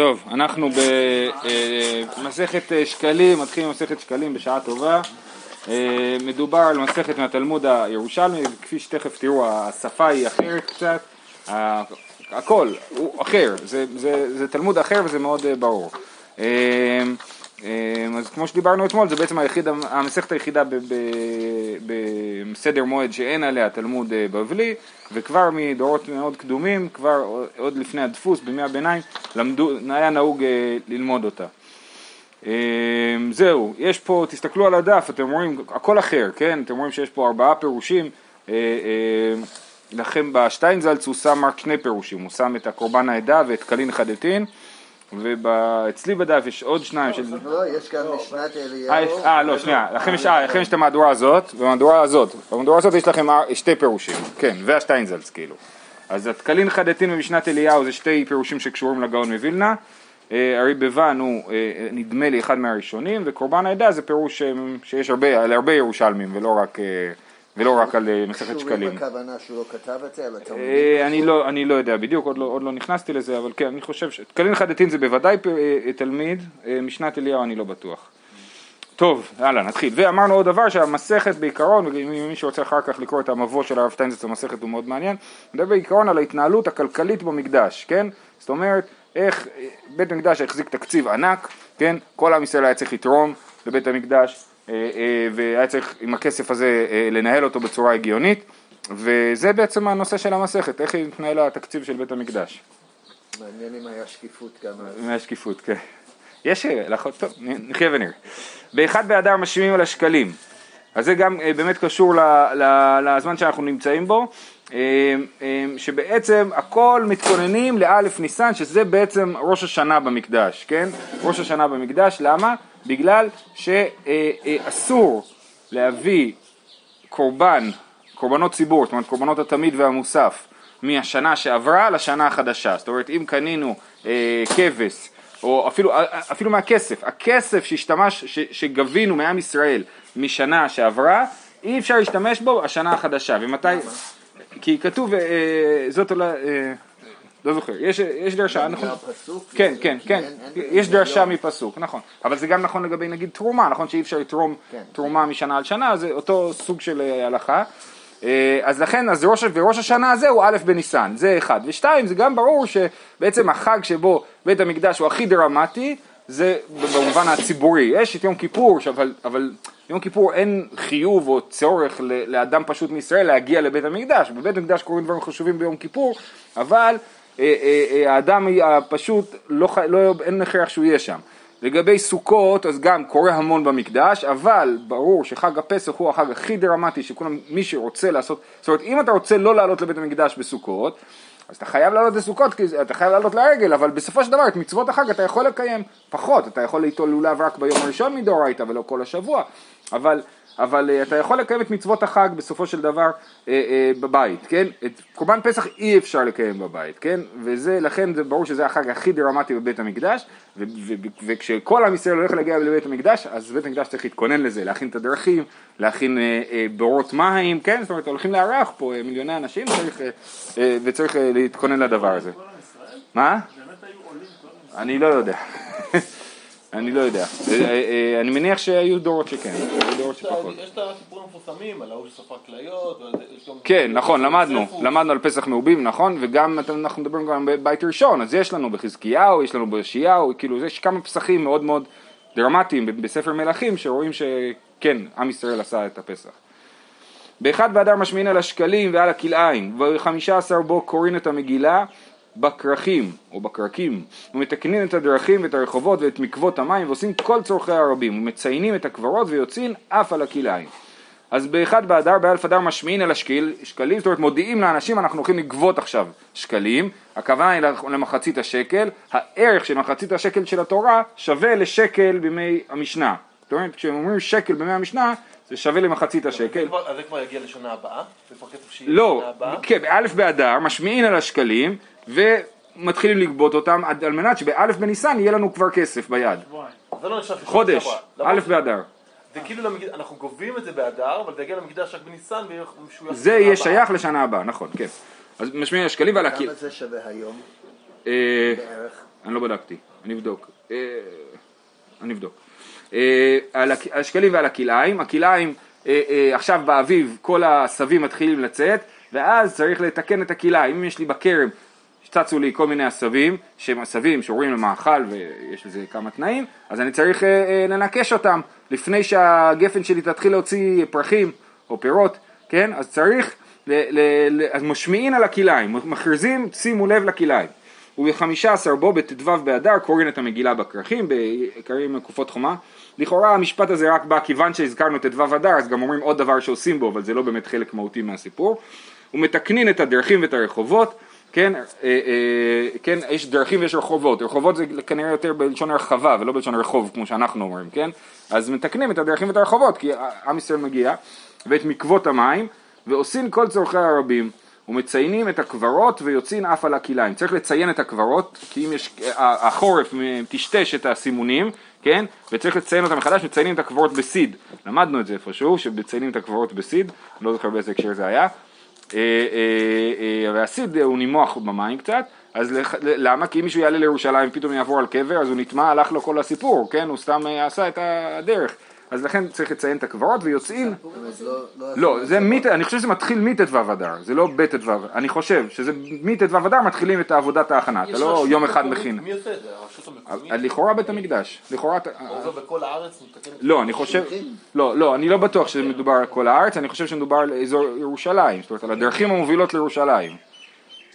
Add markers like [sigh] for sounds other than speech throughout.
טוב, אנחנו במסכת שקלים, מתחילים מסכת שקלים בשעה טובה. אה, מדובר על מסכת מהתלמוד הירושלמי, כפי שתכף תראו, השפה היא אחרת קצת, הכל הוא אחר, זה, זה, זה תלמוד אחר וזה מאוד אה, ברור. אה, אז כמו שדיברנו אתמול, זה בעצם היחיד, המסכת היחידה בסדר מועד שאין עליה תלמוד בבלי, וכבר מדורות מאוד קדומים, כבר עוד לפני הדפוס, בימי הביניים, למדו, היה נהוג ללמוד אותה. זהו, יש פה, תסתכלו על הדף, אתם רואים, הכל אחר, כן? אתם רואים שיש פה ארבעה פירושים. לכם בשטיינזלץ הוא שם רק שני פירושים, הוא שם את הקורבן העדה ואת קלין חדתין. ואצלי בדף יש עוד שניים של... לא, יש גם משנת אליהו. אה, לא, שנייה, לכם יש, לכם יש את המהדורה הזאת, ובמהדורה הזאת, במהדורה הזאת יש לכם שתי פירושים, כן, והשטיינזלץ כאילו. אז התקלין חדתין במשנת אליהו זה שתי פירושים שקשורים לגאון מווילנה, הרי בבן הוא נדמה לי אחד מהראשונים, וקורבן העדה זה פירוש שיש הרבה, על הרבה ירושלמים ולא רק... ולא רק על אה, מסכת שקלים. הכוונה שהוא לא כתב את זה, התלמידים? אה, אני לא, אני לא יודע בדיוק, עוד לא, עוד לא נכנסתי לזה, אבל כן, אני חושב ש... תקלין חדתין זה בוודאי אה, תלמיד, משנת אליהו אני לא בטוח. טוב, יאללה, נתחיל. ואמרנו עוד דבר, שהמסכת בעיקרון, ומי שרוצה אחר כך לקרוא את המבוא של הרב שטיינזץ במסכת הוא מאוד מעניין, מדבר בעיקרון על ההתנהלות הכלכלית במקדש, כן? זאת אומרת, איך בית המקדש החזיק תקציב ענק, כן? כל עם ישראל היה צריך לתרום לבית המקדש, והיה צריך עם הכסף הזה אה, לנהל אותו בצורה הגיונית, וזה בעצם הנושא של המסכת, איך התנהל התקציב של בית המקדש. מעניין אם היה שקיפות גם אז. אם היה שקיפות, כן. יש, טוב, נחיה ונראה. באחד באדר משווים על השקלים, אז זה גם באמת קשור לזמן שאנחנו נמצאים בו, שבעצם הכל מתכוננים לאלף ניסן, שזה בעצם ראש השנה במקדש, כן? ראש השנה במקדש, למה? בגלל שאסור להביא קורבן, קורבנות ציבור, זאת אומרת קורבנות התמיד והמוסף, מהשנה שעברה לשנה החדשה. זאת אומרת, אם קנינו אה, כבש, או אפילו, אפילו מהכסף, הכסף שהשתמש, ש, שגבינו מעם ישראל משנה שעברה, אי אפשר להשתמש בו השנה החדשה. ומתי? כי כתוב, אה, זאת אולי... אה, לא זוכר, יש, יש דרשה, נכון? כן, כן, כן, יש דרשה מפסוק, נכון, אבל זה גם נכון לגבי נגיד תרומה, נכון? שאי אפשר לתרום כן. תרומה משנה על שנה, זה אותו סוג של אה, הלכה, אה, אז לכן, אז ראש, וראש השנה הזה הוא א' בניסן, זה אחד, ושתיים, זה גם ברור שבעצם החג שבו בית המקדש הוא הכי דרמטי, זה במובן הציבורי, יש את יום כיפור, אבל, אבל יום כיפור אין חיוב או צורך לאדם פשוט מישראל להגיע לבית המקדש, בבית המקדש קורים דברים חשובים ביום כיפור, אבל האדם הפשוט, לא, לא, אין הכרח שהוא יהיה שם. לגבי סוכות, אז גם קורה המון במקדש, אבל ברור שחג הפסח הוא החג הכי דרמטי שכולם, מי שרוצה לעשות, זאת אומרת אם אתה רוצה לא לעלות לבית המקדש בסוכות, אז אתה חייב לעלות לסוכות, כי אתה חייב לעלות לרגל, אבל בסופו של דבר את מצוות החג אתה יכול לקיים פחות, אתה יכול ליטול לולב רק ביום הראשון מדאורייתא ולא כל השבוע, אבל אבל uh, אתה יכול לקיים את מצוות החג בסופו של דבר uh, uh, בבית, כן? את קורבן פסח אי אפשר לקיים בבית, כן? וזה, לכן זה ברור שזה החג הכי דרמטי בבית המקדש, וכשכל עם ישראל הולך להגיע לבית המקדש, אז בית המקדש צריך להתכונן לזה, להכין את הדרכים, להכין uh, uh, בורות מים, כן? זאת אומרת, הולכים לארח פה uh, מיליוני אנשים צריך, uh, uh, וצריך uh, להתכונן לדבר הזה. מה? אני לא יודע. [laughs] אני לא יודע. אה, אה, אני מניח שהיו דורות שכן, היו דורות שפחות. יש את הסיפורים המפורסמים על ההוא שספר כליות. כן, נכון, למדנו, למדנו על פסח מעובים, נכון, וגם אנחנו מדברים גם בבית ראשון, אז יש לנו בחזקיהו, יש לנו ביאשיהו, כאילו יש כמה פסחים מאוד מאוד דרמטיים בספר מלכים שרואים שכן, עם ישראל עשה את הפסח. באחד באדר משמין על השקלים ועל הכלאיים, ובחמישה עשר בו קוראים את המגילה בכרכים או בכרכים ומתקנים את הדרכים ואת הרחובות ואת מקוות המים ועושים כל צורכי הרבים ומציינים את הקברות ויוצאים אף על הכלאיים. אז באחד באדר באלף אדר משמיעין על השקלים, זאת אומרת מודיעים לאנשים אנחנו הולכים לגבות עכשיו שקלים, הכוונה היא למחצית השקל, הערך של מחצית השקל של התורה שווה לשקל בימי המשנה. זאת אומרת כשהם אומרים שקל בימי המשנה זה שווה למחצית השקל. אז זה כבר יגיע לשנה הבאה? זה כבר כתוב שיהיה לא, לשנה הבאה? כן, באלף באדר משמיעין על השקלים ומתחילים לגבות אותם על מנת שבאלף בניסן יהיה לנו כבר כסף ביד. זה לא חודש, א' באדר. זה כאילו, אנחנו גובים את זה באדר, אבל זה יגיע למקדש רק בניסן, זה יהיה שייך לשנה הבאה, נכון, כן. אז משמיע השקלים ועל הקהיל. כמה זה שווה היום? אה, בערך? אני לא בדקתי, אני אבדוק. אה, אני אבדוק. אה, על השקלים ועל הכלאיים, הכלאיים עכשיו באביב כל העשבים מתחילים לצאת ואז צריך לתקן את הכלאיים, אם יש לי בכרם צצו לי כל מיני עשבים שהם עשבים שראויים למאכל ויש לזה כמה תנאים אז אני צריך אה, אה, לנקש אותם לפני שהגפן שלי תתחיל להוציא פרחים או פירות, כן? אז צריך, ל, ל, ל, אז משמיעין על הכלאיים, מכריזים שימו לב לכלאיים ובחמישה עשר בו בט"ו באדר קוראים את המגילה בכרכים, בעיקרים מקופות חומה. לכאורה המשפט הזה רק בא כיוון שהזכרנו ט"ו אדר אז גם אומרים עוד דבר שעושים בו אבל זה לא באמת חלק מהותי מהסיפור. ומתקנין את הדרכים ואת הרחובות, כן, אה, אה, כן, יש דרכים ויש רחובות, רחובות זה כנראה יותר בלשון הרחבה ולא בלשון רחוב כמו שאנחנו אומרים, כן, אז מתקנים את הדרכים ואת הרחובות כי עם ישראל מגיע ואת מקוות המים ועושים כל צורכי הרבים ומציינים את הקברות ויוצאים אף על הכלאיים. צריך לציין את הקברות, כי אם יש, החורף טשטש את הסימונים, כן? וצריך לציין אותם מחדש, מציינים את הקברות בסיד. למדנו את זה איפשהו, שמציינים את הקברות בסיד, לא זוכר באיזה הקשר זה היה. אה, אה, אה, והסיד הוא נימוח במים קצת, אז למה? כי אם מישהו יעלה לירושלים פתאום יעבור על קבר, אז הוא נטמע, הלך לו כל הסיפור, כן? הוא סתם אה, עשה את הדרך. אז לכן צריך לציין את הקברות ויוצאים לא- לא לא, זה מ... אני חושב שזה מתחיל מט"ו אדר, זה לא בט"ו, אני חושב שזה מט"ו אדר מתחילים את עבודת ההכנה, אתה לא יום אחד מכין. מי עושה את זה? הרשות המקומית? לכאורה בית המקדש, לכאורה, עובר בכל הארץ, לא, אני חושב, לא, לא, אני לא בטוח שמדובר על כל הארץ, אני חושב שמדובר על אזור ירושלים, זאת אומרת על הדרכים המובילות לירושלים.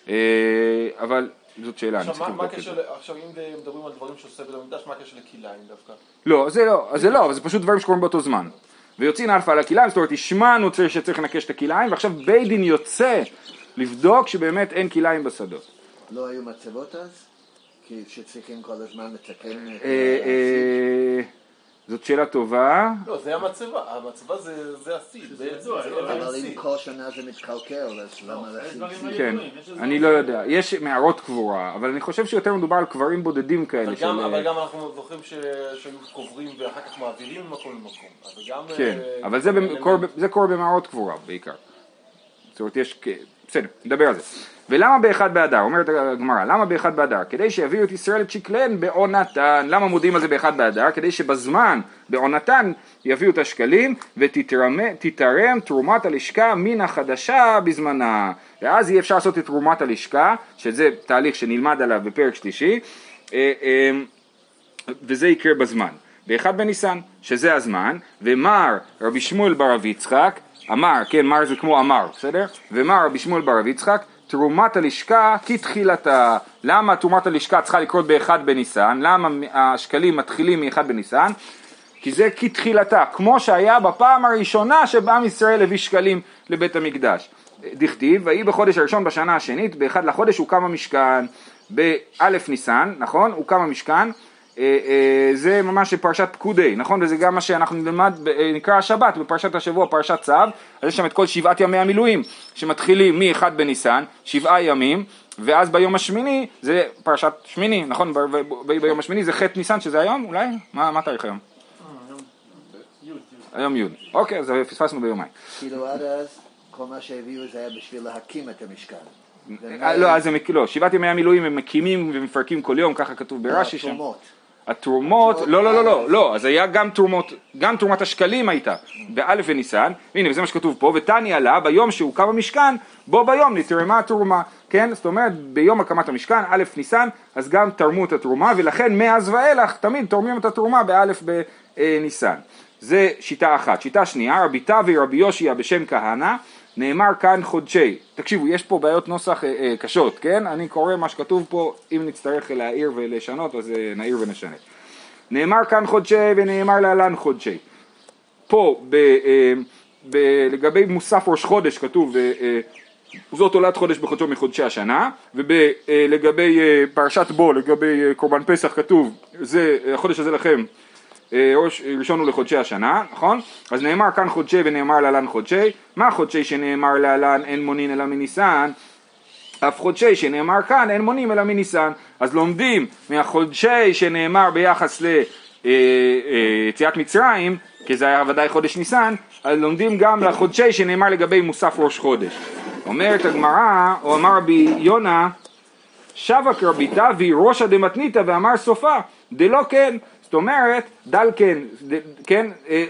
אה, אבל זאת שאלה, אני צריך לבדוק את זה. עכשיו אם מדברים על דברים שעושה בית המקדש, מה הקשר לכלאיים דווקא? לא, זה לא, זה לא, זה פשוט דברים שקורים באותו זמן. ויוצאים אף על הכלאיים, זאת אומרת השמענו צריך- שצריך לנכש את הכלאיים, ועכשיו בית דין יוצא לבדוק שבאמת אין כלאיים בשדות. לא היו מצוות אז? כי שצריכים כל הזמן לתקן זאת שאלה טובה. לא, זה המצבה, המצבה זה זה- לא, אבל אם. כל שנה זה מתקלקל, אז לא, למה דברים סיד? כן, אני לא יודע. יש מערות קבורה, אבל אני חושב שיותר מדובר על קברים בודדים כאלה. אבל גם- גם אנחנו זוכרים שהיו קוברים ואחר כך מעבירים ממקום למקום. גם... כן, אה, אבל זה קורה במערות קבורה בעיקר. זאת אומרת, יש... בסדר, נדבר על זה. ולמה באחד באדר? אומרת הגמרא, למה באחד באדר? כדי שיביאו את ישראל את שקליהן בעונתן. למה מודיעים על זה באחד באדר? כדי שבזמן, בעונתן, יביאו את השקלים ותתרם תרומת הלשכה מן החדשה בזמנה. ואז יהיה אפשר לעשות את תרומת הלשכה, שזה תהליך שנלמד עליו בפרק שלישי. אה, אה, וזה יקרה בזמן. באחד בניסן, שזה הזמן, ומר רבי שמואל בר רב יצחק, אמר, כן, מר זה כמו אמר, בסדר? ומר רבי שמואל בר רב יצחק, תרומת הלשכה כתחילתה. למה תרומת הלשכה צריכה לקרות באחד בניסן? למה השקלים מתחילים מאחד בניסן? כי זה כתחילתה, כמו שהיה בפעם הראשונה שבעם ישראל הביא שקלים לבית המקדש. דכתיב, ויהי בחודש הראשון בשנה השנית, באחד לחודש הוקם המשכן, באלף ניסן, נכון? הוקם המשכן, זה ממש פרשת פקודי, נכון? וזה גם מה שאנחנו נלמד, אה, נקרא השבת, בפרשת השבוע, פרשת צו, אז יש שם את כל שבעת ימי המילואים, שמתחילים מאחד בניסן, שבעה ימים, ואז ביום השמיני, זה פרשת שמיני, נכון? ב- ב- ב- ביום השמיני זה ח' ניסן, שזה היום, אולי? מה מה התאריך היום? היום י', אוקיי, אז פספסנו ביומיים. כאילו עד אז, כל מה שהביאו זה היה בשביל להקים את המשכן. אה, לא, אז הם, לא, שבעת ימי המילואים הם מקימים ומפרקים כל יום, ככה כתוב ברש"י שם. התרומות. לא, לא, לא, לא, לא, אז היה גם תרומות, גם תרומת השקלים הייתה, באלף וניסן, הנה, וזה מה שכתוב פה, ותניא לה, ביום שהוקם המשכן, בו ביום נתרמה התרומה, כן? זאת אומרת, ביום הקמת המשכן, א' ניסן, אז גם תרמו את התרומה, ולכן מאז ואילך תמיד תורמים את התרומה באלף בניסן. זה שיטה אחת. שיטה שנייה, רבי תווי רבי יושיע בשם כהנא, נאמר כאן חודשי. תקשיבו, יש פה בעיות נוסח אה, אה, קשות, כן? אני קורא מה שכתוב פה, אם נצטרך להעיר ולשנות, אז אה, נעיר ונשנה. נאמר כאן חודשי ונאמר להלן חודשי. פה, ב, אה, ב, לגבי מוסף ראש חודש כתוב, אה, אה, זאת עולת חודש בחודשו מחודשי השנה, ולגבי פרשת בו, לגבי אה, קורבן פסח כתוב, זה, החודש הזה לכם, אה, ראש, ראשון הוא לחודשי השנה, נכון? אז נאמר כאן חודשי ונאמר להלן חודשי, מה חודשי שנאמר להלן אין מונין אלא מניסן? אף חודשי שנאמר כאן אין מונים אלא מניסן. אז לומדים מהחודשי שנאמר ביחס ליציאת מצרים, כי זה היה ודאי חודש ניסן, אז לומדים גם לחודשי שנאמר לגבי מוסף ראש חודש. אומרת הגמרא, או אמר רבי יונה, שבק רביתה והיא ראשא דמתניתא ואמר סופה דלא כן אומרת, דל כן, כן,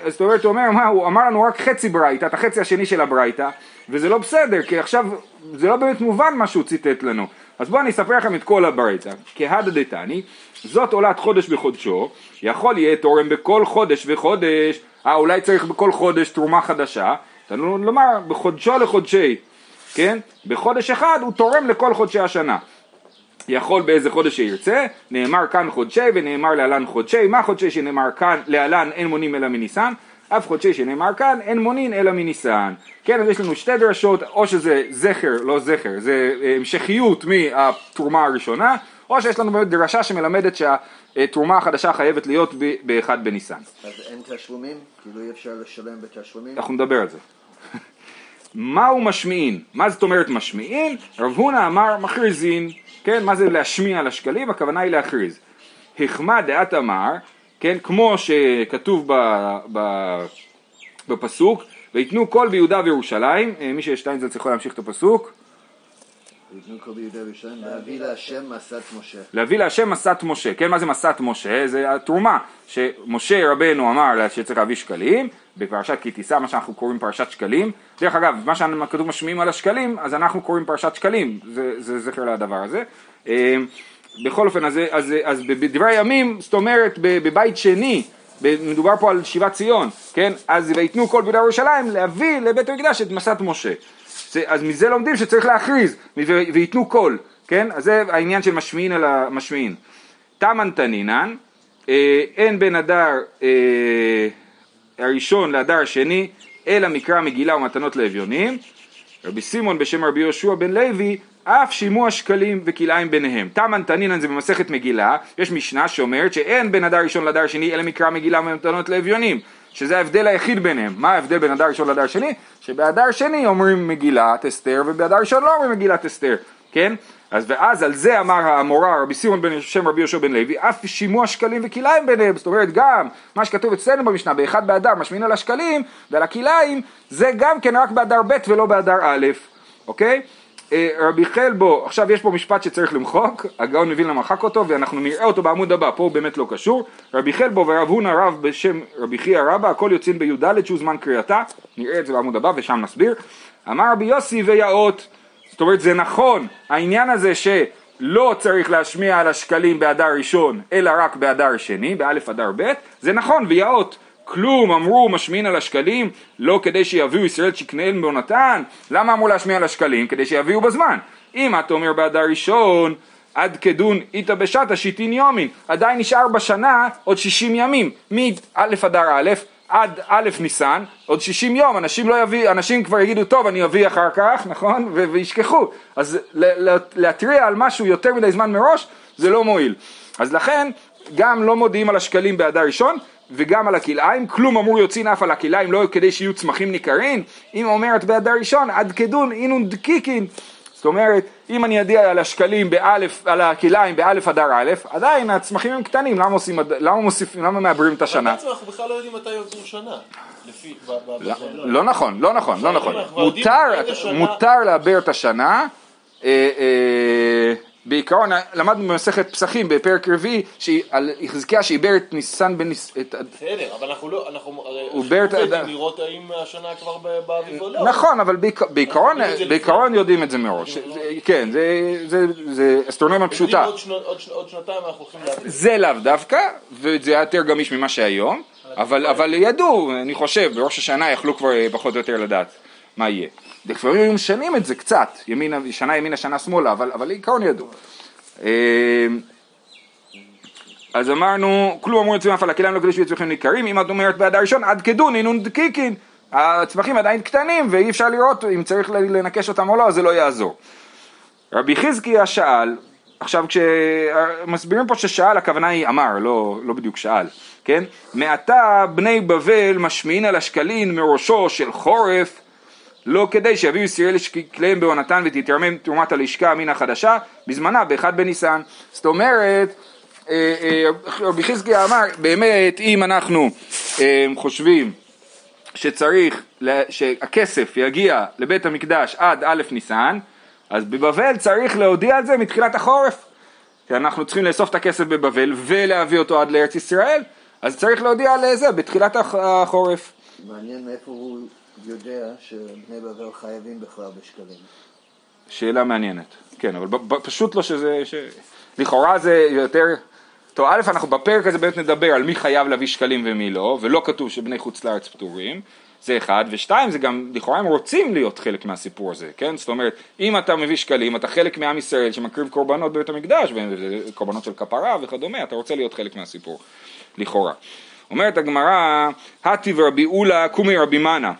זאת אומרת, הוא אומר, מה, הוא אמר לנו רק חצי ברייתא, את החצי השני של הברייתא, וזה לא בסדר, כי עכשיו, זה לא באמת מובן מה שהוא ציטט לנו. אז בואו אני אספר לכם את כל הברייתא. כהדה דתני, זאת עולת חודש בחודשו, יכול יהיה תורם בכל חודש וחודש, אה, אולי צריך בכל חודש תרומה חדשה, לומר, בחודשו לחודשי, כן? בחודש אחד הוא תורם לכל חודשי השנה. יכול באיזה חודש שירצה, נאמר כאן חודשי ונאמר להלן חודשי, מה חודשי שנאמר כאן להלן אין מונים אלא מניסן, אף חודשי שנאמר כאן אין מונין אלא מניסן. כן, אז יש לנו שתי דרשות, או שזה זכר, לא זכר, זה אה, המשכיות מהתרומה הראשונה, או שיש לנו באמת דרשה שמלמדת שהתרומה החדשה חייבת להיות באחד בניסן. אז אין תשלומים? כאילו אי אפשר לשלם בתשלומים? אנחנו נדבר על זה. [laughs] מהו משמיעין? מה זאת אומרת משמיעין? רב הונא אמר מכריזין. כן, מה זה להשמיע לשקלים? הכוונה היא להכריז. החמא דעת אמר, כן, כמו שכתוב ב, ב, בפסוק, ויתנו קול ביהודה וירושלים, אה, מי שיש שטיינזלץ יכול להמשיך את הפסוק. להביא להשם מסת משה. מסת משה, כן, מה זה מסת משה? זה התרומה שמשה רבנו אמר שצריך להביא שקלים, בפרשת כי תישא, מה שאנחנו קוראים פרשת שקלים. דרך אגב, מה שכתוב משמיעים על השקלים, אז אנחנו קוראים פרשת שקלים, זה, זה זכר לדבר הזה. אה, בכל אופן, אז, אז, אז בדברי הימים, זאת אומרת, בבית שני, מדובר פה על שיבת ציון, כן? אז ויתנו כל ביהודה ירושלים להביא לבית המקדש את מסת משה. אז מזה לומדים שצריך להכריז, ויתנו קול, כן? אז זה העניין של משמיעין על המשמיעין. תמן תנינן, אה, אין בן אדר אה, הראשון לאדר השני, אלא מקרא מגילה ומתנות לאביונים. רבי סימון בשם רבי יהושע בן לוי, אף שימוע שקלים וכלאיים ביניהם. תמן תנינן זה במסכת מגילה, יש משנה שאומרת שאין בין אדר ראשון לאדר שני אלא מקרא מגילה ומתנות לאביונים, שזה ההבדל היחיד ביניהם. מה ההבדל בין אדר ראשון לאדר שני? שבאדר שני אומרים מגילת אסתר ובאדר ראשון לא אומרים מגילת אסתר, כן? אז ואז על זה אמר האמורה רבי סימון בן שם רבי יהושע בן לוי אף שימוע שקלים וכלאיים ביניהם זאת אומרת גם מה שכתוב אצלנו במשנה באחד באדר משמין על השקלים ועל הכלאיים זה גם כן רק באדר ב' ולא באדר א' אוקיי רבי חלבו, עכשיו יש פה משפט שצריך למחוק, הגאון מבין למחק אותו ואנחנו נראה אותו בעמוד הבא, פה הוא באמת לא קשור. רבי חלבו ורב הונא רב בשם רבי חייא רבא, הכל יוצאים בי"ד שהוא זמן קריאתה, נראה את זה בעמוד הבא ושם נסביר. אמר רבי יוסי ויאות זאת אומרת זה נכון, העניין הזה שלא צריך להשמיע על השקלים באדר ראשון אלא רק באדר שני, באלף אדר ב', זה נכון ויאות כלום אמרו משמין על השקלים לא כדי שיביאו ישראל שקניהם בעונתן למה אמרו להשמיע על השקלים? כדי שיביאו בזמן אם אתה אומר באדר ראשון עד כדון איתא בשתא שיטין יומין עדיין נשאר בשנה עוד שישים ימים מא' אדר א' עד א' ניסן, עוד 60 יום, אנשים לא יביא, אנשים כבר יגידו, טוב, אני אביא אחר כך, [laughs] נכון? ו- וישכחו. אז להתריע על משהו יותר מדי זמן מראש, זה לא מועיל. אז לכן, גם לא מודיעים על השקלים באדר ראשון, וגם על הכלאיים, כלום אמור יוצאין אף על הכלאיים, לא כדי שיהיו צמחים ניכרים. אם אומרת באדר ראשון, עד כדון אינון דקיקין. זאת אומרת, אם אני אדיע על השקלים באלף, על הכלאיים באלף אדר א', עדיין הצמחים הם קטנים, למה עושים, למה מוסיפים, למה מעברים את השנה? בעצם אנחנו בכלל לא יודעים מתי יעברו שנה. לא, לא נכון, לא נכון, לא נכון. מותר לעבר את השנה. אה, אה, בעיקרון למדנו במסכת פסחים בפרק רביעי על חזקיה שעיבר את ניסן בניס... בסדר, אבל אנחנו לא, אנחנו הרי לראות האם השנה כבר באביב או לא. נכון, אבל בעיקרון יודעים את זה מראש. כן, זה אסטרונומיה פשוטה. עוד שנתיים אנחנו הולכים להביא. זה לאו דווקא, וזה היה יותר גמיש ממה שהיום, אבל ידעו, אני חושב, בראש השנה יכלו כבר פחות או יותר לדעת מה יהיה. לפעמים היו משנים את זה קצת, ימינה, שנה ימינה, שנה שמאלה, אבל, אבל לעיקרון ידעו. אה, אז אמרנו, כלום אמרו לצמח על הכליים לא כדי שיהיו צמחים ניכרים, אם את אומרת בעד הראשון, עד כדון, אינון דקיקין, הצמחים עדיין קטנים ואי אפשר לראות אם צריך לנקש אותם או לא, זה לא יעזור. רבי חזקיה שאל, עכשיו כשמסבירים פה ששאל, הכוונה היא אמר, לא, לא בדיוק שאל, כן? מעתה בני בבל משמיעין על השקלין מראשו של חורף לא כדי שיביאו ישראל כליהם בעונתן ותתרמם תרומת הלשכה מן החדשה בזמנה באחד בניסן. זאת אומרת, אה, אה, רבי חזקיה אמר, באמת אם אנחנו אה, חושבים שצריך, שהכסף יגיע לבית המקדש עד א' ניסן, אז בבבל צריך להודיע על זה מתחילת החורף. כי אנחנו צריכים לאסוף את הכסף בבבל ולהביא אותו עד לארץ ישראל, אז צריך להודיע על זה בתחילת החורף. מעניין מאיפה הוא יודע שבני בבל חייבים בכלל בשקלים. שאלה מעניינת, כן, אבל פשוט לא שזה, ש... לכאורה זה יותר, טוב, א', אנחנו בפרק הזה באמת נדבר על מי חייב להביא שקלים ומי לא, ולא כתוב שבני חוץ לארץ פטורים, זה אחד, ושתיים, זה גם, לכאורה הם רוצים להיות חלק מהסיפור הזה, כן? זאת אומרת, אם אתה מביא שקלים, אתה חלק מעם ישראל שמקריב קורבנות בבית המקדש, קורבנות של כפרה וכדומה, אתה רוצה להיות חלק מהסיפור, לכאורה. אומרת הגמרא, הטיב רבי אולה קומי רבי מנה,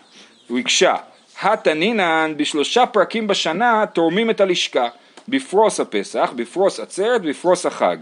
הוא הקשה, התנינן בשלושה פרקים בשנה תורמים את הלשכה, בפרוס הפסח, בפרוס עצרת, בפרוס החג.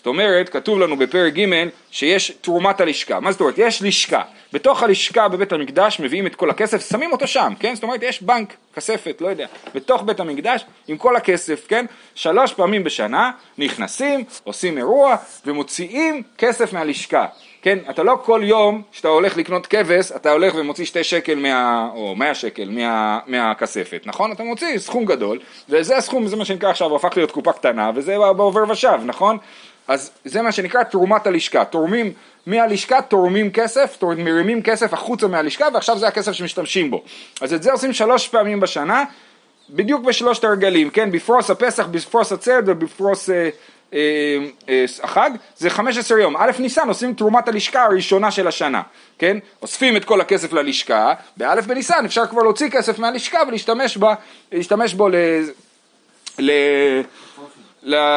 זאת אומרת, כתוב לנו בפרק ג' שיש תרומת הלשכה. מה זאת אומרת? יש לשכה. בתוך הלשכה בבית המקדש מביאים את כל הכסף, שמים אותו שם, כן? זאת אומרת, יש בנק, כספת, לא יודע, בתוך בית המקדש עם כל הכסף, כן? שלוש פעמים בשנה נכנסים, עושים אירוע ומוציאים כסף מהלשכה. כן, אתה לא כל יום שאתה הולך לקנות כבש, אתה הולך ומוציא שתי שקל מה... או מאה שקל מה... מהכספת, נכון? אתה מוציא סכום גדול, וזה הסכום, זה מה שנקרא עכשיו, הפך להיות קופה קטנה, וזה בעובר ושב, נכון? אז זה מה שנקרא תרומת הלשכה, תורמים מהלשכה, תורמים כסף, מרימים כסף החוצה מהלשכה, ועכשיו זה הכסף שמשתמשים בו. אז את זה עושים שלוש פעמים בשנה, בדיוק בשלושת הרגלים, כן? בפרוס הפסח, בפרוס עצרת ובפרוס... אה, אה, אה, החג זה 15 יום, א' ניסן עושים תרומת הלשכה הראשונה של השנה, כן? אוספים את כל הכסף ללשכה, באלף בניסן אפשר כבר להוציא כסף מהלשכה ולהשתמש בה, בו ל... ל...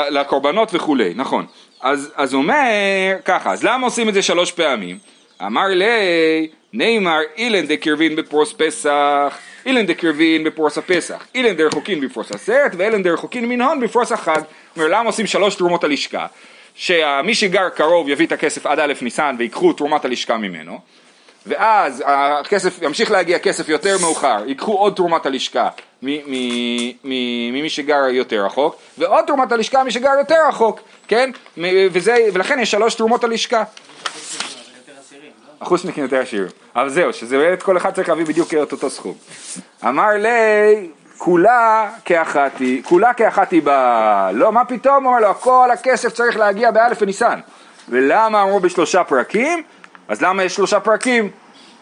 לקורבנות וכולי, נכון. אז, אז אומר ככה, אז למה עושים את זה שלוש פעמים? אמר לי, נאמר אילן דקרבין בפרוס פסח אילן דקרבין בפרוס הפסח, אילן דרחוקין בפרוס הסרט ואילן דרחוקין מנהון בפרוס החג. אומר למה עושים שלוש תרומות הלשכה? שמי שגר קרוב יביא את הכסף עד א' ניסן ויקחו תרומת הלשכה ממנו ואז הכסף, ימשיך להגיע כסף יותר מאוחר, ייקחו עוד תרומת הלשכה ממי שגר יותר רחוק, ועוד תרומת הלשכה ממי שגר יותר רחוק, כן? וזה, ולכן יש שלוש תרומות הלשכה. החוסניקים יותר עשירים. אבל זהו, שזה באמת כל אחד צריך להביא בדיוק את אותו סכום. אמר לי, כולה כאחת היא, כולה כאחת היא באה. לא, מה פתאום? אמר לו, כל הכסף צריך להגיע באלף וניסן. ולמה אמרו בשלושה פרקים? אז למה יש שלושה פרקים?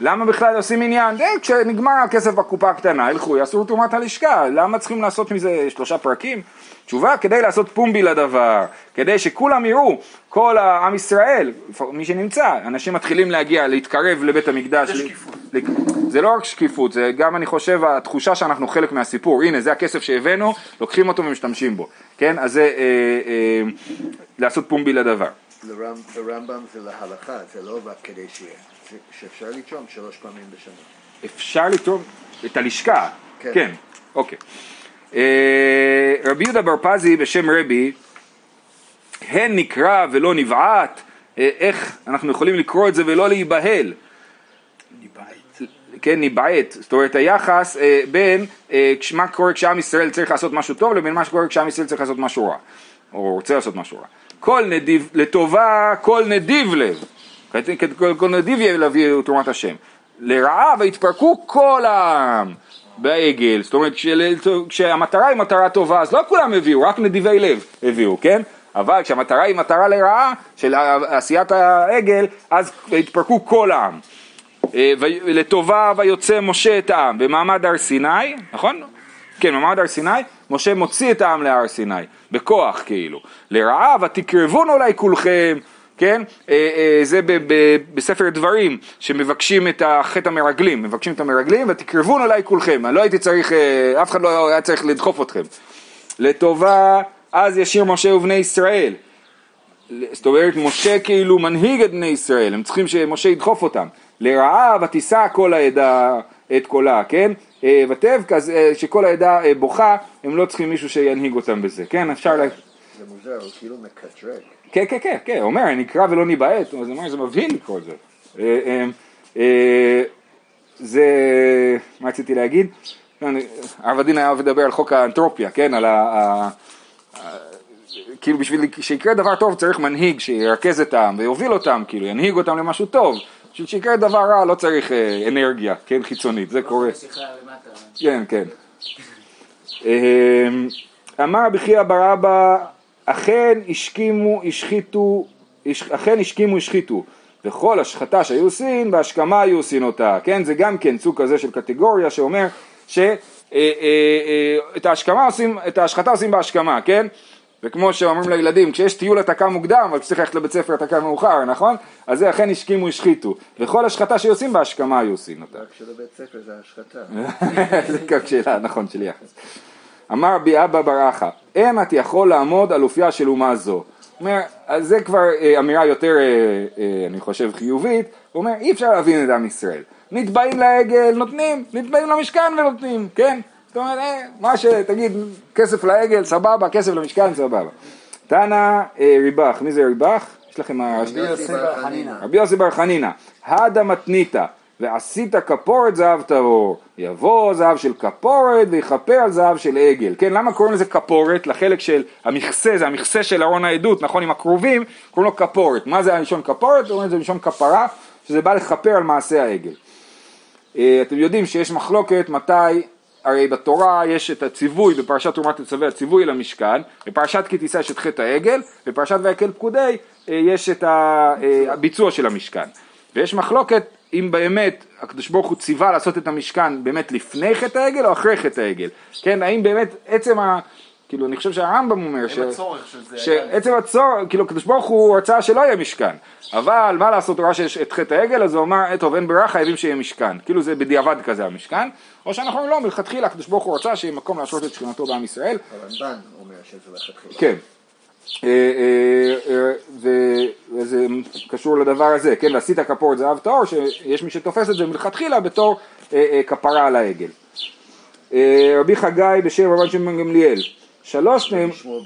למה בכלל עושים עניין? די, כשנגמר הכסף בקופה הקטנה, ילכו, יעשו תרומת הלשכה, למה צריכים לעשות מזה שלושה פרקים? תשובה, כדי לעשות פומבי לדבר, כדי שכולם יראו, כל העם ישראל, מי שנמצא, אנשים מתחילים להגיע, להתקרב לבית המקדש. זה שקיפות. זה לא רק שקיפות, זה גם אני חושב התחושה שאנחנו חלק מהסיפור, הנה זה הכסף שהבאנו, לוקחים אותו ומשתמשים בו, כן? אז זה אה, אה, לעשות פומבי לדבר. ברמב"ם זה להלכה, זה לא רק כדי שיהיה, שאפשר לתרום שלוש פעמים בשנה. אפשר לתרום את הלשכה, כן, כן אוקיי. אה, רבי יהודה בר פזי בשם רבי, הן נקרא ולא נבעט, אה, איך אנחנו יכולים לקרוא את זה ולא להיבהל? כן, נבעט, זאת אומרת היחס אה, בין אה, מה קורה כשעם ישראל צריך לעשות משהו טוב לבין מה שקורה כשעם ישראל צריך לעשות משהו רע, או רוצה לעשות משהו רע. כל נדיב, לטובה כל נדיב לב, כל, כל נדיב יהיה להביא תרומת השם. לרעה ויתפרקו כל העם בעגל, זאת אומרת כשהמטרה היא מטרה טובה אז לא כולם הביאו, רק נדיבי לב הביאו, כן? אבל כשהמטרה היא מטרה לרעה של עשיית העגל אז התפרקו כל העם. אה, לטובה ויוצא משה את העם במעמד הר סיני, נכון? כן, במעמד הר סיני, משה מוציא את העם להר סיני, בכוח כאילו. לרעה ותקרבון אולי כולכם, כן? אה, אה, זה בספר דברים, שמבקשים את החטא המרגלים, מבקשים את המרגלים ותקרבון אולי כולכם. אני לא הייתי צריך, אף אחד לא היה צריך לדחוף אתכם. לטובה אז ישיר משה ובני ישראל. זאת אומרת, משה כאילו מנהיג את בני ישראל, הם צריכים שמשה ידחוף אותם. לרעה ותישא כל העדה את קולה, כן? אה, ותבכ, אה, שכל העדה אה, בוכה, הם לא צריכים מישהו שינהיג אותם בזה, כן? אפשר ל... זה מוזר, הוא כאילו מקטרג. כן, כן, כן, כן, אומר, נקרא ולא ניבעט, אז הוא אומר, זה מבהיל לקרוא את זה. זה, מה רציתי להגיד? הרב הדין היה מדבר על חוק האנתרופיה, כן? על ה... כאילו בשביל שיקרה דבר טוב צריך מנהיג שירכז את העם ויוביל אותם, כאילו ינהיג אותם למשהו טוב. בשביל שיקרה דבר רע לא צריך אה, אנרגיה, כן, חיצונית, זה קורה. כן, כן. אמר רבי חייא בר אבא, אכן השכימו, השחיתו, אכן השכימו, השחיתו. וכל השחתה שהיו עושים, בהשכמה היו עושים אותה, כן? זה גם כן סוג כזה של קטגוריה שאומר שאת אה, אה, אה, ההשכמה עושים, את ההשחתה עושים בהשכמה, כן? וכמו שאומרים לילדים, כשיש טיול אתה קם מוקדם, אבל כשצריך ללכת לבית ספר אתה קם מאוחר, נכון? אז זה אכן השכימו השחיתו. וכל השחתה שעושים בהשכמה היו עושים אותה. רק שלבית ספר זה השחתה. [laughs] זה רק שאלה, נכון, של יחס. אמר רבי אבא ברכה, אין את יכול לעמוד על אופייה של אומה זו. אומר, אז זה כבר אה, אמירה יותר, אה, אה, אני חושב, חיובית, הוא אומר, אי אפשר להבין את עם ישראל. נתבעים לעגל, נותנים, נתבעים למשכן ונותנים, כן? זאת אומרת, אה, מה שתגיד, כסף לעגל, סבבה, כסף למשכן, סבבה. תנא אה, ריבח, מי זה ריבח? יש לכם... רבי יוסי בר חנינא. רבי יוסי בר חנינא, הדה מתניתא. ועשית כפורת זהב טהור, יבוא זהב של כפורת ויכפר על זהב של עגל. כן, למה קוראים לזה כפורת? לחלק של המכסה, זה המכסה של ארון העדות, נכון, עם הכרובים, קוראים לו כפורת. מה זה הלשון כפורת? אומרים זה לשון כפרה, שזה בא לכפר על מעשה העגל. אה, אתם יודעים שיש מחלוקת מתי, הרי בתורה יש את הציווי בפרשת תרומת תצווה, הציווי למשכן, בפרשת כי תישא יש את חטא העגל, בפרשת ויקל פקודי אה, יש את אה, הביצוע של המשכן. ויש מחלוקת אם באמת הקדוש ברוך הוא ציווה לעשות את המשכן באמת לפני חטא העגל או אחרי חטא העגל, כן, האם באמת עצם ה... כאילו אני חושב שהרמב"ם אומר ש... שעצם הצורך, כאילו הקדוש ברוך הוא רצה שלא יהיה משכן, אבל מה לעשות, הוא ראה שיש את חטא העגל, אז הוא אמר, טוב אין ברירה חייבים שיהיה משכן, כאילו זה בדיעבד כזה המשכן, או שאנחנו אומרים לא, מלכתחילה הקדוש ברוך הוא רצה שיהיה מקום לעשות את שכינתו בעם ישראל. הרמב"ן אומר שזה לכתחילה. כן. אה, אה, אה, וזה קשור לדבר הזה, כן, ועשית כפורת זהב טהור, שיש מי שתופס את זה מלכתחילה בתור כפרה על העגל. רבי חגי בשם רבן שמעון גמליאל, שלוש נאמרו,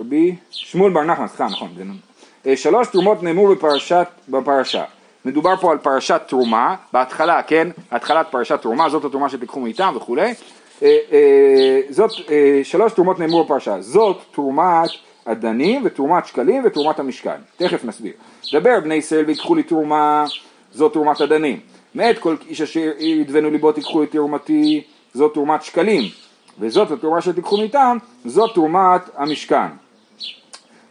רבי שמואל בר נחמן, סליחה, נכון, שלוש תרומות נאמרו בפרשת, בפרשה. מדובר פה על פרשת תרומה, בהתחלה, כן, התחלת פרשת תרומה, זאת התרומה שתיקחו מאיתם וכולי. זאת, שלוש תרומות נאמרו בפרשה, זאת תרומת אדנים ותרומת שקלים ותרומת המשכן. תכף נסביר. דבר בני ישראל ויקחו לי תרומה, זאת תרומת אדנים. מאת כל איש אשר ידבנו ליבו תיקחו את תרומתי, זאת תרומת שקלים. וזאת התרומה שתיקחו מאיתם, זאת תרומת המשכן.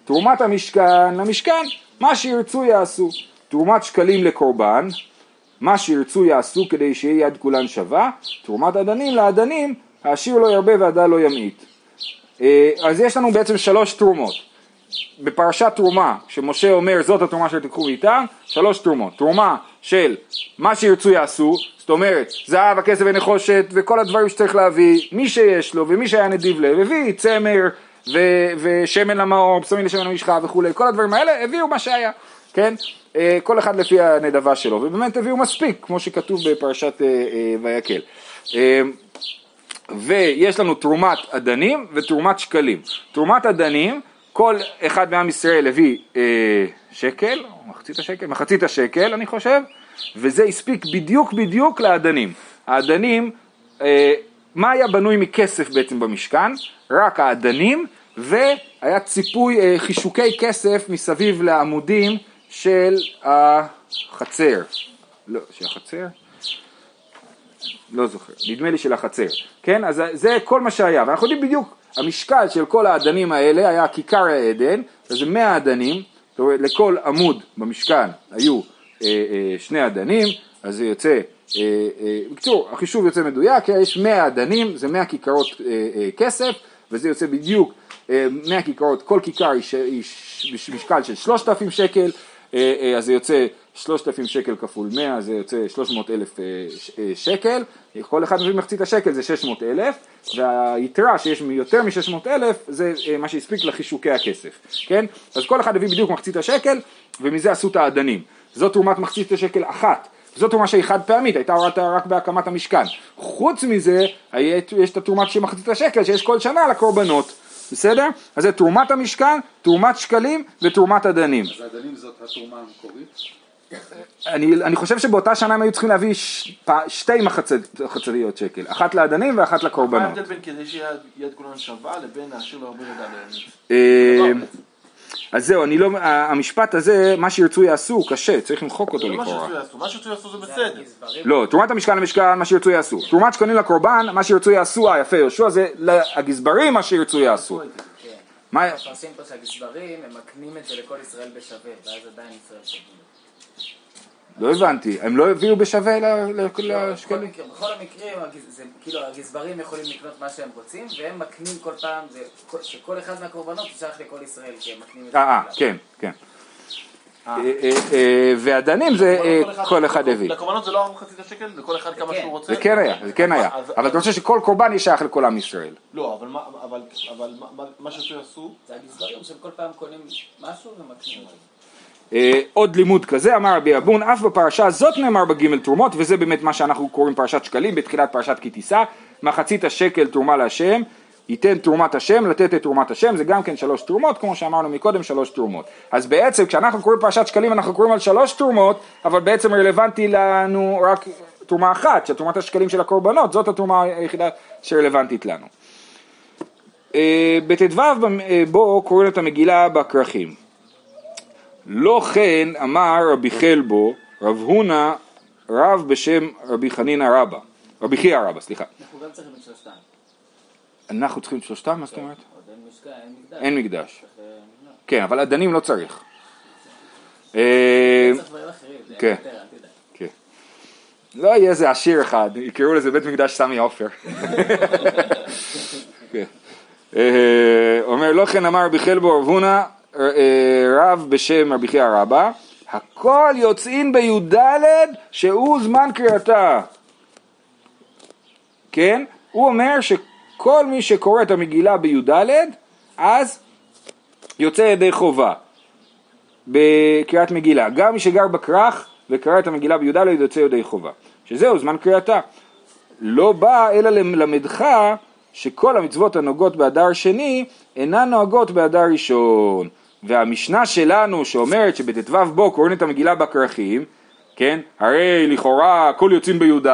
תרומת המשכן למשכן, מה שירצו יעשו. תרומת שקלים לקורבן, מה שירצו יעשו כדי שיהיה יד כולן שווה. תרומת אדנים לאדנים, העשיר לא ירבה והדל לא ימעיט. אה, אז יש לנו בעצם שלוש תרומות. בפרשת תרומה, שמשה אומר זאת התרומה שתיקחו איתם, שלוש תרומות. תרומה של מה שירצו יעשו, זאת אומרת זהב, הכסף ונחושת וכל הדברים שצריך להביא, מי שיש לו ומי שהיה נדיב לב, הביא צמר ו- ושמן למאור, בשמים לשמן למשחה וכולי, כל הדברים האלה הביאו מה שהיה, כן? אה, כל אחד לפי הנדבה שלו, ובאמת הביאו מספיק, כמו שכתוב בפרשת אה, ויקל. ויש לנו תרומת אדנים ותרומת שקלים. תרומת אדנים, כל אחד מעם ישראל הביא אה, שקל, מחצית השקל, מחצית השקל אני חושב, וזה הספיק בדיוק בדיוק לאדנים. האדנים, אה, מה היה בנוי מכסף בעצם במשכן? רק האדנים, והיה ציפוי אה, חישוקי כסף מסביב לעמודים של החצר. לא, של החצר? לא זוכר, נדמה לי של החצר, כן? אז זה כל מה שהיה, ואנחנו יודעים בדיוק, המשקל של כל האדנים האלה היה כיכר העדן, אז מאה אדנים, זאת אומרת לכל עמוד במשכן היו אה, אה, שני אדנים, אז זה יוצא, אה, אה, בקיצור, החישוב יוצא מדויק, יש מאה אדנים, זה מאה כיכרות אה, אה, כסף, וזה יוצא בדיוק אה, מאה כיכרות, כל כיכר היא, היא משקל של שלושת אלפים שקל, אה, אה, אז זה יוצא שלושת אלפים שקל כפול מאה זה יוצא שלוש מאות אלף אה, שקל, כל אחד מביא מחצית השקל זה שש מאות אלף, והיתרה שיש יותר משש מאות אלף זה מה שהספיק לחישוקי הכסף, כן? אז כל אחד הביא בדיוק מחצית השקל ומזה עשו את האדנים. זאת תרומת מחצית השקל אחת. זאת תרומה שהיא חד פעמית, הייתה רק בהקמת המשכן. חוץ מזה, יש את התרומה של מחצית השקל שיש כל שנה לקורבנות. בסדר? אז זה תרומת המשכן, תרומת שקלים ותרומת אדנים. אז אדנים זאת התרומה המקורית? אני, אני חושב שבאותה שנה הם היו צריכים להביא ש, פ, שתי מחציות שקל, אחת לאדנים ואחת לקורבנות. מה ההבדל בין כדי שיד כולנו שווה לבין להשאיר לו הרבה לדעת? אז זהו, אני לא, המשפט הזה, מה שירצו יעשו, הוא קשה, צריך למחוק אותו לכאורה. זה לא מה שירצו יעשו, מה שירצו יעשו זה בסדר. לא, תרומת המשכן למשכן, מה שירצו יעשו. תרומת שקונים לקורבן, מה שירצו יעשו, אה יפה, יהושע זה הגזברים, מה שירצו יעשו. כן. מה... מפרשים פה שהגזברים, הם מקנים את זה לכל ישראל בשווה, ואז עדיין ישראל שווים. לא הבנתי, הם לא הביאו בשווה לשקלים? בכל המקרים, כאילו הגזברים יכולים לקנות מה שהם רוצים, והם מקנים כל פעם, שכל אחד מהקורבנות שייך לכל ישראל, כי הם מקנים את זה. אה, כן, כן. אה. אה, אה, והדנים זה כל אחד הביא. לקורבנות זה לא מחצית השקל? זה כל אחד כמה שהוא רוצה? זה כן היה, זה כן היה. אבל אתה חושב שכל קורבן ישייך לכל עם ישראל. לא, אבל מה שעשו... זה הגזברים שכל פעם קונים משהו ומקנים. אה, עוד לימוד כזה, אמר רבי אבון, אף בפרשה הזאת נאמר בגימל תרומות, וזה באמת מה שאנחנו קוראים פרשת שקלים, בתחילת פרשת כי תישא, מחצית השקל תרומה להשם, ייתן תרומת השם, לתת את תרומת השם, זה גם כן שלוש תרומות, כמו שאמרנו מקודם, שלוש תרומות. אז בעצם כשאנחנו קוראים פרשת שקלים אנחנו קוראים על שלוש תרומות, אבל בעצם רלוונטי לנו רק תרומה אחת, של תרומת השקלים של הקורבנות, זאת התרומה היחידה שרלוונטית לנו. אה, בט"ו אה, בו קוראים את המגילה בכרכים. לא כן אמר רבי חלבו, רב הונא, רב בשם רבי חנינא רבא, רבי חייא רבא, סליחה. אנחנו גם צריכים את שלושתם. אנחנו צריכים את שלושתם? מה זאת אומרת? אין מקדש. כן, אבל הדנים לא צריך. [laughs] אה, כן. כן. לא יהיה איזה עשיר אחד, יקראו לזה בית מקדש סמי עופר. [laughs] כן. אה, אומר לא כן אמר רבי חלבו רב הונא אה, רב בשם רבי חייא רבא, הכל יוצאין בי"ד שהוא זמן קריאתה. כן? הוא אומר שכל מי שקורא את המגילה בי"ד, אז יוצא ידי חובה בקריאת מגילה. גם מי שגר בכרך וקרא את המגילה בי"ד יוצא ידי חובה. שזהו זמן קריאתה. לא בא אלא ללמדך שכל המצוות הנוגעות באדר שני אינן נוהגות באדר ראשון. והמשנה שלנו שאומרת שבט"ו בו קוראים את המגילה בכרכים, כן? הרי לכאורה הכל יוצאים בי"ד,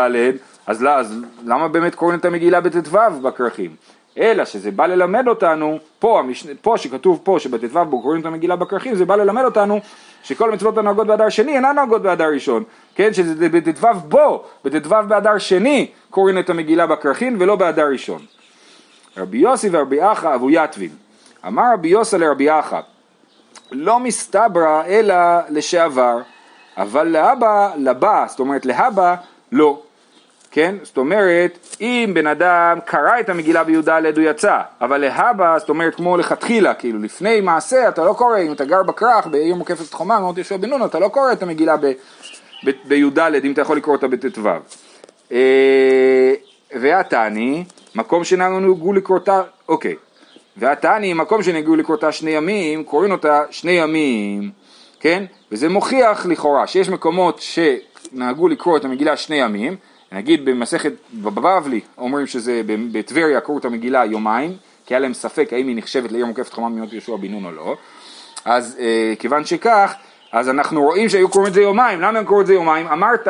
אז, לא, אז למה באמת קוראים את המגילה בט"ו בכרכים? אלא שזה בא ללמד אותנו, פה, המשנה, פה שכתוב פה שבט"ו בו קוראים את המגילה בכרכים, זה בא ללמד אותנו שכל המצוות הנוהגות באדר שני אינן נוהגות באדר ראשון, כן? שזה בט"ו בו, בט"ו באדר שני קוראים את המגילה בכרכים ולא באדר ראשון. רבי יוסי ורבי אחא אבו יתבין, אמר רבי יוסי לרבי אחא לא מסתברא אלא לשעבר, אבל לאבא, לבא, זאת אומרת להבא, לא. כן? זאת אומרת, אם בן אדם קרא את המגילה בי"ד הוא יצא, אבל להבא, זאת אומרת כמו לכתחילה, כאילו לפני מעשה אתה לא קורא, אם אתה גר בכרך בעיר מוקפת חומה, מאוד יהושע בן נון, אתה לא קורא את המגילה בי"ד, אם אתה יכול לקרוא אותה בט"ו. אה, והתני, מקום שנהגו לקרותה, אוקיי, והתני, מקום שנהגו לקרוא אותה שני ימים, קוראים אותה שני ימים, כן? וזה מוכיח לכאורה שיש מקומות שנהגו לקרוא את המגילה שני ימים, נגיד במסכת בבבלי אומרים שזה בטבריה קראו את המגילה יומיים, כי היה להם ספק האם היא נחשבת לעיר מוקפת חומה מימות יהושע בן נון או לא, אז אה, כיוון שכך, אז אנחנו רואים שהיו קוראים את זה יומיים, למה הם קראו את זה יומיים? אמרת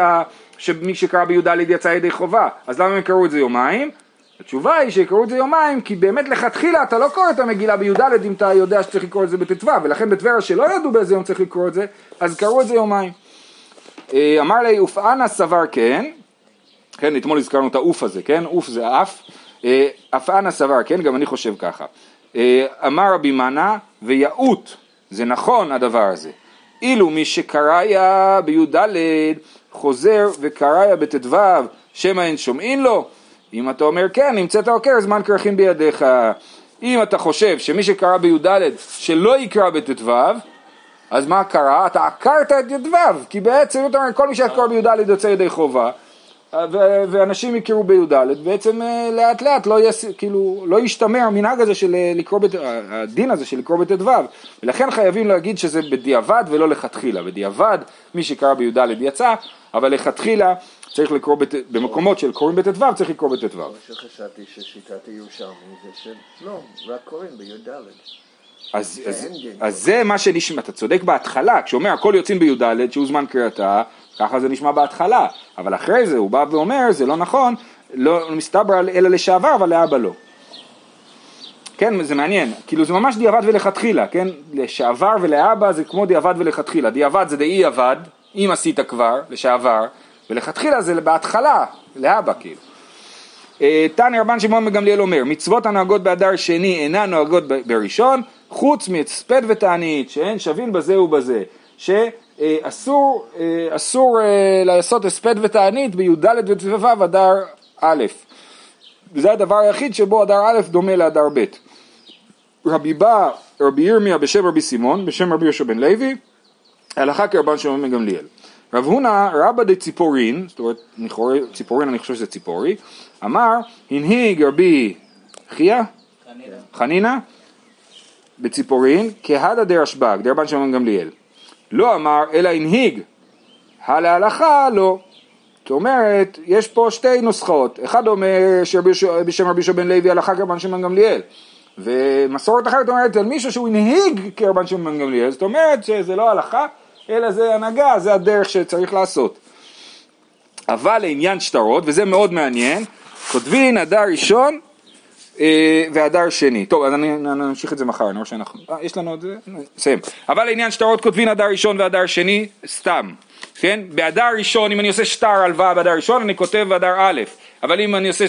שמי שקרא בי"ד יצא ידי חובה, אז למה הם קראו את זה יומיים? התשובה היא שיקראו את זה יומיים, כי באמת לכתחילה אתה לא קורא את המגילה בי"ד אם אתה יודע שצריך לקרוא את זה בט"ו, ולכן בטבריה שלא ידעו באיזה יום צריך לקרוא את זה, אז קראו את זה יומיים. אה, אמר לי, אופאנה סבר כן, כן, אתמול הזכרנו את האוף הזה, כן, אוף זה אף, אה, אפאנה סבר כן, גם אני חושב ככה. אה, אמר רבי מנה, ויעוט, זה נכון הדבר הזה. אילו מי שקראיה בי"ד חוזר וקראיה בט"ו, שמא אין שומעים לו, אם אתה אומר כן, נמצאת עוקר, זמן כרכים בידיך. אם אתה חושב שמי שקרא בי"ד שלא יקרא בט"ו, אז מה קרה? אתה עקרת את י"ו, כי בעצם אתה אומר כל מי שקרא בי"ד יוצא ידי חובה, ואנשים יקראו בי"ד, בעצם אה, לאט לאט לא, יס, כאילו, לא ישתמע המנהג הזה של אה, לקרוא, בת, הדין הזה של לקרוא בט"ו, ולכן חייבים להגיד שזה בדיעבד ולא לכתחילה, בדיעבד מי שקרא בי"ד יצא, אבל לכתחילה צריך לקרוא בת... במקומות של קוראים בט"ו צריך לקרוא בט"ו. מה שחשבתי ששיטת הירושלמי זה שלא, רק קוראים בי"ד. אז, אז, אז זה מה שנשמע, אתה צודק בהתחלה, כשאומר הכל יוצאים בי"ד שהוא זמן קריאתה, ככה זה נשמע בהתחלה, אבל אחרי זה הוא בא ואומר זה לא נכון, לא מסתבר אלא לשעבר אבל לאבא לא. כן, זה מעניין, כאילו זה ממש דיעבד ולכתחילה, כן? לשעבר ולאבא זה כמו דיעבד ולכתחילה, דיעבד זה דאי עבד, אם עשית כבר, לשעבר, ולכתחילה זה בהתחלה, לאבא כאילו. אה, תנא רבן שמעון בגמליאל אומר, מצוות הנוהגות באדר שני אינן נוהגות בראשון, חוץ מהספד ותענית, שאין שווים בזה ובזה, שאסור אה, אסור אה, לעשות הספד ותענית בי"ד וט"ו אדר א', וזה הדבר היחיד שבו אדר א' דומה לאדר ב'. רבי בא, רבי ירמיה בשם רבי סימון, בשם רבי יהושע בן לוי, הלכה כרבן שמעון בן גמליאל. רב הונא רבא דציפורין, זאת אומרת, ציפורין אני חושב שזה ציפורי, אמר, הנהיג רבי חייא, חנינא, בציפורין, כהדה דרשב"ג, דרבן שמעון גמליאל. לא אמר, אלא הנהיג, הלהלכה לא. זאת אומרת, יש פה שתי נוסחאות, אחד אומר בשם רבי יהושע לוי הלכה כרבן שמעון גמליאל, ומסורת אחרת אומרת על מישהו שהוא הנהיג כרבן שמעון גמליאל, זאת אומרת שזה לא הלכה, אלא זה הנהגה, זה הדרך שצריך לעשות. אבל לעניין שטרות, וזה מאוד מעניין, כותבין אדר ראשון אה, ואדר שני. טוב, אז אני נמשיך את זה מחר, אני רואה שאנחנו... אה, יש לנו עוד זה? נסיים. אבל לעניין שטרות כותבין אדר ראשון ואדר שני, סתם. כן? באדר ראשון, אם אני עושה שטר הלוואה באדר ראשון, אני כותב אדר א', אבל אם אני עושה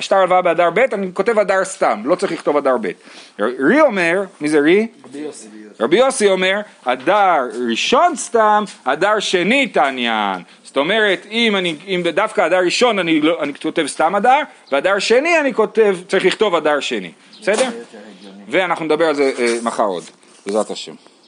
שטר הלוואה באדר ב', אני כותב אדר סתם, לא צריך לכתוב אדר ב'. רי אומר, מי זה רי? רבי יוסי. רבי יוסי אומר, אדר ראשון סתם, אדר שני תעניין. זאת אומרת, אם, אני, אם דווקא אדר ראשון אני, לא, אני כותב סתם אדר, ואדר שני אני כותב, צריך לכתוב אדר שני. בסדר? ואנחנו נדבר על זה אה, מחר עוד, בעזרת השם.